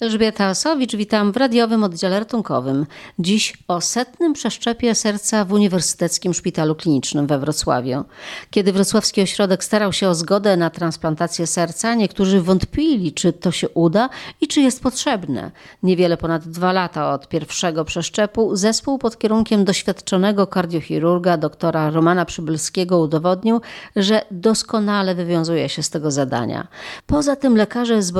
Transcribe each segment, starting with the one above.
Elżbieta Osowicz, witam w radiowym oddziale ratunkowym. Dziś o setnym przeszczepie serca w Uniwersyteckim Szpitalu Klinicznym we Wrocławiu. Kiedy Wrocławski Ośrodek starał się o zgodę na transplantację serca, niektórzy wątpili, czy to się uda i czy jest potrzebne. Niewiele ponad dwa lata od pierwszego przeszczepu zespół pod kierunkiem doświadczonego kardiochirurga doktora Romana Przybylskiego udowodnił, że doskonale wywiązuje się z tego zadania. Poza tym lekarze z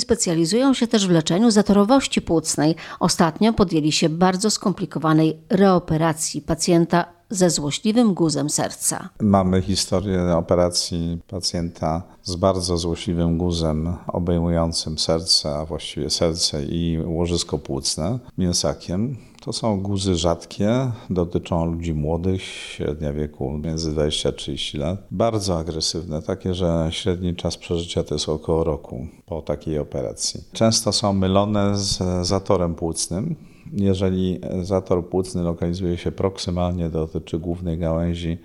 specjalizują się też w leczeniu zatorowości płucnej. Ostatnio podjęli się bardzo skomplikowanej reoperacji pacjenta ze złośliwym guzem serca. Mamy historię operacji pacjenta z bardzo złośliwym guzem obejmującym serce, a właściwie serce i łożysko płucne mięsakiem. To są guzy rzadkie, dotyczą ludzi młodych, średnia wieku między 20 a 30 lat. Bardzo agresywne, takie, że średni czas przeżycia to jest około roku po takiej operacji. Często są mylone z zatorem płucnym. Jeżeli zator płucny lokalizuje się proksymalnie, dotyczy głównej gałęzi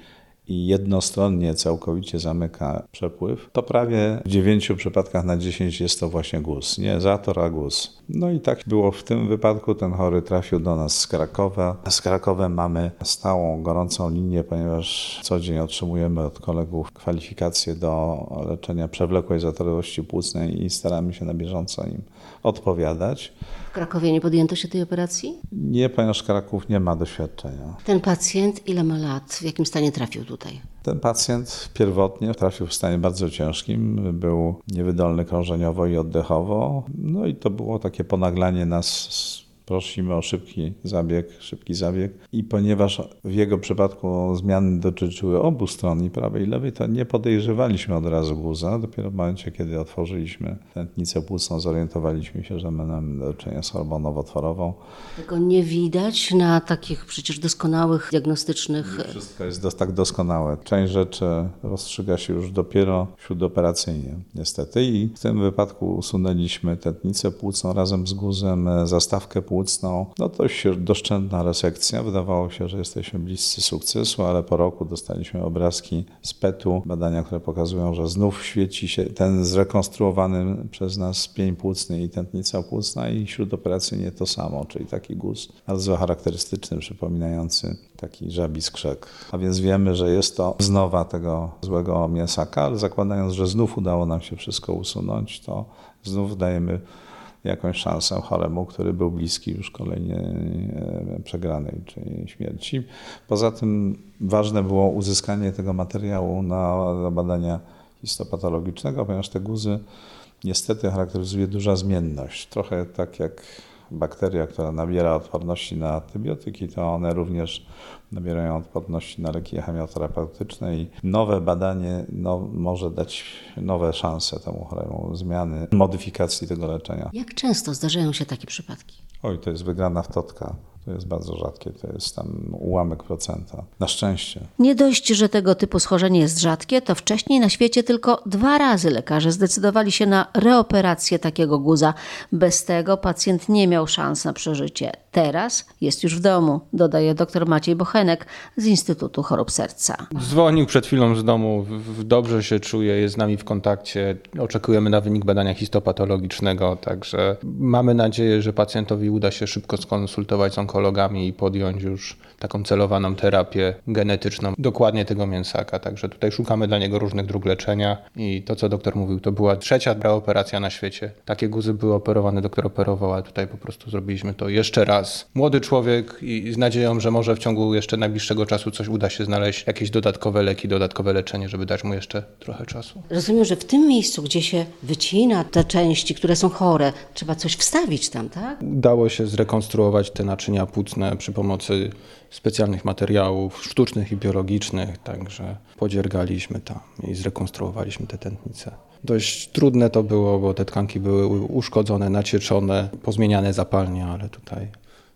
i jednostronnie całkowicie zamyka przepływ, to prawie w 9 przypadkach na 10 jest to właśnie guz. Nie zator, a guz. No i tak było w tym wypadku. Ten chory trafił do nas z Krakowa. Z Krakowem mamy stałą, gorącą linię, ponieważ co dzień otrzymujemy od kolegów kwalifikacje do leczenia przewlekłej zatorowości płucnej i staramy się na bieżąco im odpowiadać. Krakowie nie podjęto się tej operacji? Nie, ponieważ Kraków nie ma doświadczenia. Ten pacjent ile ma lat? W jakim stanie trafił tutaj? Ten pacjent pierwotnie trafił w stanie bardzo ciężkim, był niewydolny krążeniowo i oddechowo. No i to było takie ponaglanie nas prosimy o szybki zabieg, szybki zabieg. I ponieważ w jego przypadku zmiany dotyczyły obu stron, i prawej i lewej, to nie podejrzewaliśmy od razu guza. Dopiero w momencie, kiedy otworzyliśmy tętnicę płucną, zorientowaliśmy się, że mamy do czynienia z chorobą nowotworową. Tego nie widać na takich przecież doskonałych diagnostycznych... Wszystko jest dos tak doskonałe. Część rzeczy rozstrzyga się już dopiero śródoperacyjnie, niestety. I w tym wypadku usunęliśmy tętnicę płucną razem z guzem, zastawkę płucną, płucną. No dość doszczętna resekcja. Wydawało się, że jesteśmy bliscy sukcesu, ale po roku dostaliśmy obrazki z PET-u, badania, które pokazują, że znów świeci się ten zrekonstruowany przez nas pień płucny i tętnica płucna i śródoperacyjnie to samo, czyli taki guz bardzo charakterystyczny, przypominający taki żabi skrzek. A więc wiemy, że jest to znowa tego złego mięsaka, ale zakładając, że znów udało nam się wszystko usunąć, to znów dajemy jakąś szansę choremu, który był bliski już kolejnie e, przegranej, czyli śmierci. Poza tym ważne było uzyskanie tego materiału na, na badania histopatologicznego, ponieważ te guzy niestety charakteryzuje duża zmienność. Trochę tak jak bakteria, która nabiera odporności na antybiotyki, to one również nabierają odporności na leki chemioterapeutyczne i nowe badanie no, może dać nowe szanse temu choremu, zmiany, modyfikacji tego leczenia. Jak często zdarzają się takie przypadki? Oj, to jest wygrana w totka. To jest bardzo rzadkie, to jest tam ułamek procenta. Na szczęście. Nie dość, że tego typu schorzenie jest rzadkie, to wcześniej na świecie tylko dwa razy lekarze zdecydowali się na reoperację takiego guza. Bez tego pacjent nie miał szans na przeżycie. Teraz jest już w domu, dodaje dr Maciej Bochenek z Instytutu Chorób Serca. Dzwonił przed chwilą z domu, dobrze się czuje, jest z nami w kontakcie. Oczekujemy na wynik badania histopatologicznego, także mamy nadzieję, że pacjentowi uda się szybko skonsultować z onkologami i podjąć już taką celowaną terapię genetyczną dokładnie tego mięsaka. Także tutaj szukamy dla niego różnych dróg leczenia i to, co doktor mówił, to była trzecia operacja na świecie. Takie guzy były operowane, doktor operował, a tutaj po prostu zrobiliśmy to jeszcze raz. Młody człowiek i z nadzieją, że może w ciągu jeszcze najbliższego czasu coś uda się znaleźć, jakieś dodatkowe leki, dodatkowe leczenie, żeby dać mu jeszcze trochę czasu. Rozumiem, że w tym miejscu, gdzie się wycina te części, które są chore, trzeba coś wstawić tam, tak? Udało się zrekonstruować te naczynia płucne przy pomocy specjalnych materiałów sztucznych i biologicznych, także podziergaliśmy tam i zrekonstruowaliśmy te tętnice. Dość trudne to było, bo te tkanki były uszkodzone, nacieczone, pozmieniane zapalnie, ale tutaj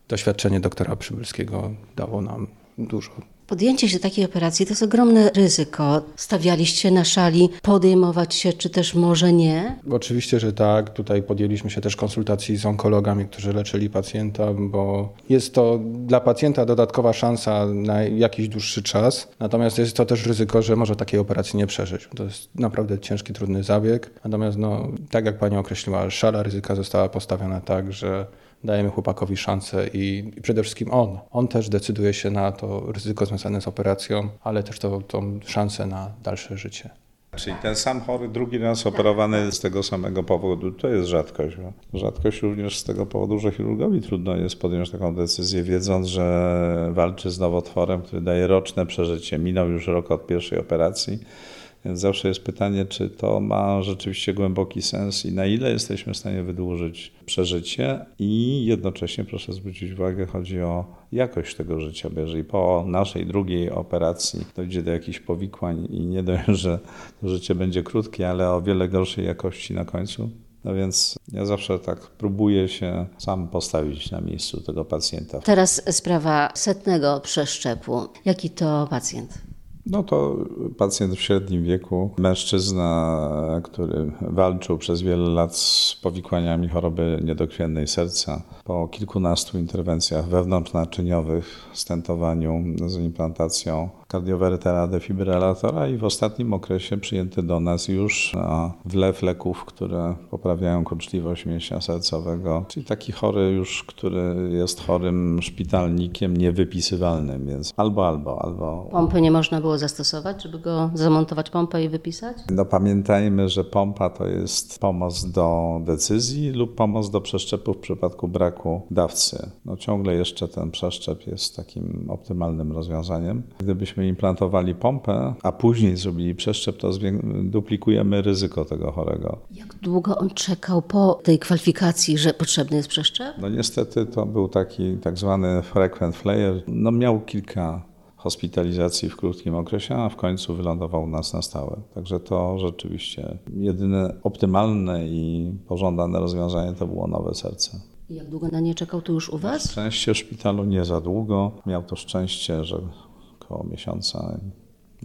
doświadczenie doktora Przybylskiego dało nam dużo Podjęcie się takiej operacji to jest ogromne ryzyko. Stawialiście na szali podejmować się, czy też może nie? Oczywiście, że tak. Tutaj podjęliśmy się też konsultacji z onkologami, którzy leczyli pacjenta, bo jest to dla pacjenta dodatkowa szansa na jakiś dłuższy czas. Natomiast jest to też ryzyko, że może takiej operacji nie przeżyć. To jest naprawdę ciężki, trudny zabieg. Natomiast, no, tak jak pani określiła, szala ryzyka została postawiona tak, że dajemy chłopakowi szansę i, i, przede wszystkim on. On też decyduje się na to ryzyko związane z operacją, ale też to, tą szansę na dalsze życie. Czyli ten sam chory drugi raz operowany z tego samego powodu, to jest rzadkość. Rzadkość również z tego powodu, że chirurgowi trudno jest podjąć taką decyzję, wiedząc, że walczy z nowotworem, który daje roczne przeżycie. Minął już rok od pierwszej operacji więc zawsze jest pytanie, czy to ma rzeczywiście głęboki sens i na ile jesteśmy w stanie wydłużyć przeżycie i jednocześnie, proszę zwrócić uwagę, chodzi o jakość tego życia, bo jeżeli po naszej drugiej operacji dojdzie do jakichś powikłań i nie dość, że to życie będzie krótkie, ale o wiele gorszej jakości na końcu, no więc ja zawsze tak próbuję się sam postawić na miejscu tego pacjenta. Teraz sprawa setnego przeszczepu. Jaki to pacjent? No to pacjent w średnim wieku, mężczyzna, który walczył przez wiele lat z powikłaniami choroby niedokrwiennej serca. Po kilkunastu interwencjach wewnątrznaczyniowych, stentowaniu z implantacją kardiowertera defibrylatora i w ostatnim okresie przyjęty do nas już wlew leków, które poprawiają kurczliwość mięśnia sercowego, czyli taki chory już, który jest chorym szpitalnikiem niewypisywalnym, więc albo, albo, albo. Pompy nie można było zastosować, żeby go zamontować pompę i wypisać? No pamiętajmy, że pompa to jest pomoc do decyzji lub pomoc do przeszczepu w przypadku braku dawcy. No ciągle jeszcze ten przeszczep jest takim optymalnym rozwiązaniem. Gdybyśmy gdybyśmy implantowali pompę, a później zrobili przeszczep, to duplikujemy ryzyko tego chorego. Jak długo on czekał po tej kwalifikacji, że potrzebny jest przeszczep? No niestety to był taki tak zwany frequent flyer. No miał kilka hospitalizacji w krótkim okresie, a w końcu wylądował u nas na stałe. Także to rzeczywiście jedyne optymalne i pożądane rozwiązanie to było nowe serce. Jak długo na nie czekał tu już u Was? Na szczęście w szpitalu nie za długo. Miał to szczęście, że około miesiąca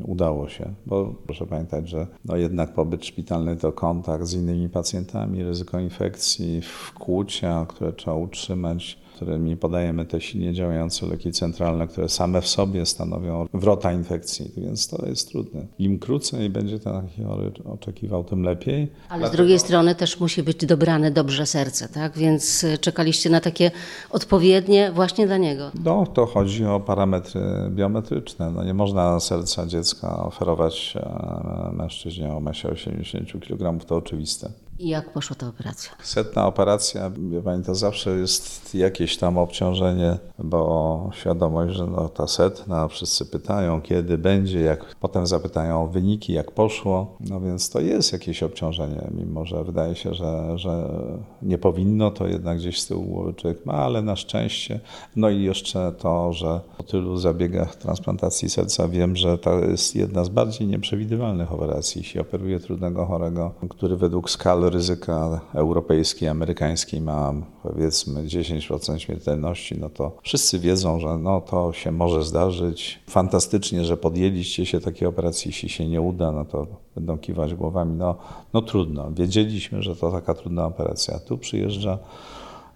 udało się, bo proszę pamiętać, że no jednak pobyt szpitalny to kontakt z innymi pacjentami, ryzyko infekcji, wkłucia, które trzeba utrzymać którymi podajemy te silnie działające leki centralne, które same w sobie stanowią wrota infekcji, więc to jest trudne. Im krócej będzie ten taki chory oczekiwał, tym lepiej. Ale Dlatego... z drugiej strony też musi być dobrane dobrze serce, tak? Więc e, czekaliście na takie odpowiednie właśnie dla niego. No, to chodzi o parametry biometryczne. No, nie można serca dziecka oferować e, mężczyźnie o masie 80 kg, to oczywiste. I jak poszła ta operacja? Setna operacja, wie Pani, to zawsze jest jakieś tam obciążenie, bo świadomość, że no ta setna, wszyscy pytają, kiedy będzie, jak potem zapytają o wyniki, jak poszło, no więc to jest jakieś obciążenie, mimo że wydaje się, że, że nie powinno, to jednak gdzieś z tyłu głowy człowiek ma, ale na szczęście. No i jeszcze to, że po tylu zabiegach transplantacji serca wiem, że to jest jedna z bardziej nieprzewidywalnych operacji. Jeśli operuje trudnego chorego, który według skali ryzyka europejskiej, amerykańskiej ma powiedzmy 10% śmiertelności, no to wszyscy wiedzą, że no to się może zdarzyć. Fantastycznie, że podjęliście się takiej operacji, jeśli się nie uda, no to będą kiwać głowami. No, no trudno. Wiedzieliśmy, że to taka trudna operacja. Tu przyjeżdża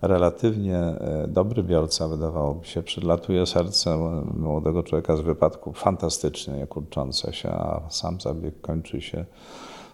relatywnie e, dobry biorca, wydawałoby się, przylatuje serce młodego człowieka z wypadku fantastycznie kurczące się, a sam zabieg kończy się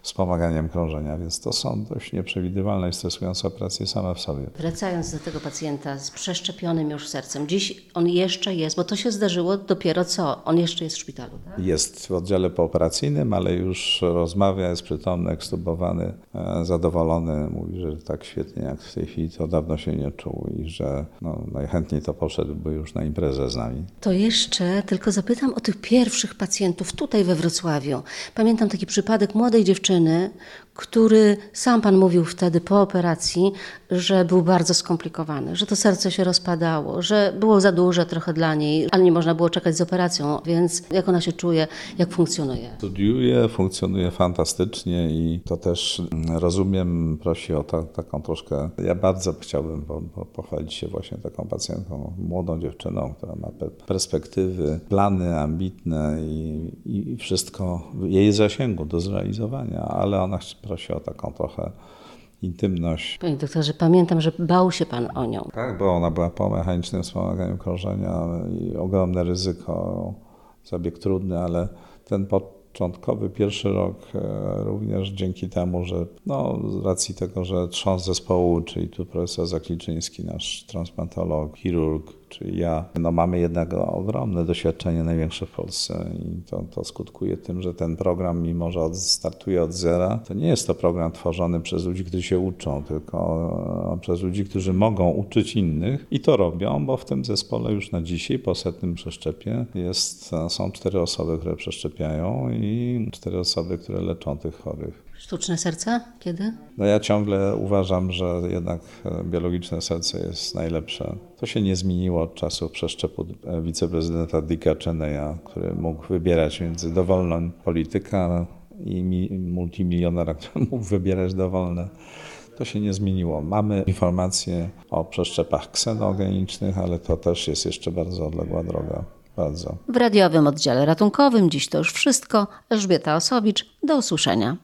wspomaganiem krążenia, więc to są dość nieprzewidywalne i stresujące operacje same w sobie. Wracając do tego pacjenta z przeszczepionym już sercem, dziś on jeszcze jest, bo to się zdarzyło dopiero co? On jeszcze jest w szpitalu, tak? Jest w oddziale pooperacyjnym, ale już rozmawia, jest przytomny, ekstubowany, e, zadowolony. Mówi, że tak świetnie jak w tej chwili to dawno się nie czuł i że no, najchętniej to poszedłby już na imprezę z nami. To jeszcze tylko zapytam o tych pierwszych pacjentów tutaj we Wrocławiu. Pamiętam taki przypadek młodej dziewczyny, dziewczyny, który sam pan mówił wtedy po operacji, że był bardzo skomplikowany, że to serce się rozpadało, że było za duże trochę dla niej, ale nie można było czekać z operacją, więc jak ona się czuje, jak funkcjonuje? Studiuje, funkcjonuje fantastycznie i to też mm, rozumiem, prosi o ta, taką troszkę. Ja bardzo chciałbym po, po, pochwalić się właśnie taką pacjentką, młodą dziewczyną, która ma pe- perspektywy, plany ambitne i, i wszystko jej zasięgu do zrealizowania, ale ona prosi o taką trochę intymność. Panie doktorze, pamiętam, że bał się pan o nią. Tak, bo ona była po mechanicznym wspomaganiu krążenia i ogromne ryzyko, zabieg trudny, ale ten początkowy pierwszy rok e, również dzięki temu, że no, z racji tego, że trząs zespołu, czyli tu profesor Zakliczyński, nasz transplantolog, chirurg, czyli ja, no mamy jednak ogromne doświadczenie, największe w Polsce i to, to skutkuje tym, że ten program, mimo że od, startuje od zera, to nie jest to program tworzony przez ludzi, którzy się uczą, tylko e, przez ludzi, którzy mogą uczyć innych i to robią, bo w tym zespole już na dzisiaj, po setnym przeszczepie, jest, są cztery osoby, które przeszczepiają i cztery osoby, które leczą tych chorych. Sztuczne serce? Kiedy? No ja ciągle uważam, że jednak e, biologiczne serce jest najlepsze. To się nie zmieniło od czasu przeszczepu e, wiceprezydenta Dicka Cheneya, który mógł wybierać między dowolną polityka i mi- multimilionera, który mógł wybierać dowolne. To się nie zmieniło. Mamy informacje o przeszczepach ksenogenicznych, ale to też jest jeszcze bardzo odległa droga. Bardzo. W radiowym oddziale ratunkowym dziś to już wszystko. Elżbieta Osowicz, do usłyszenia.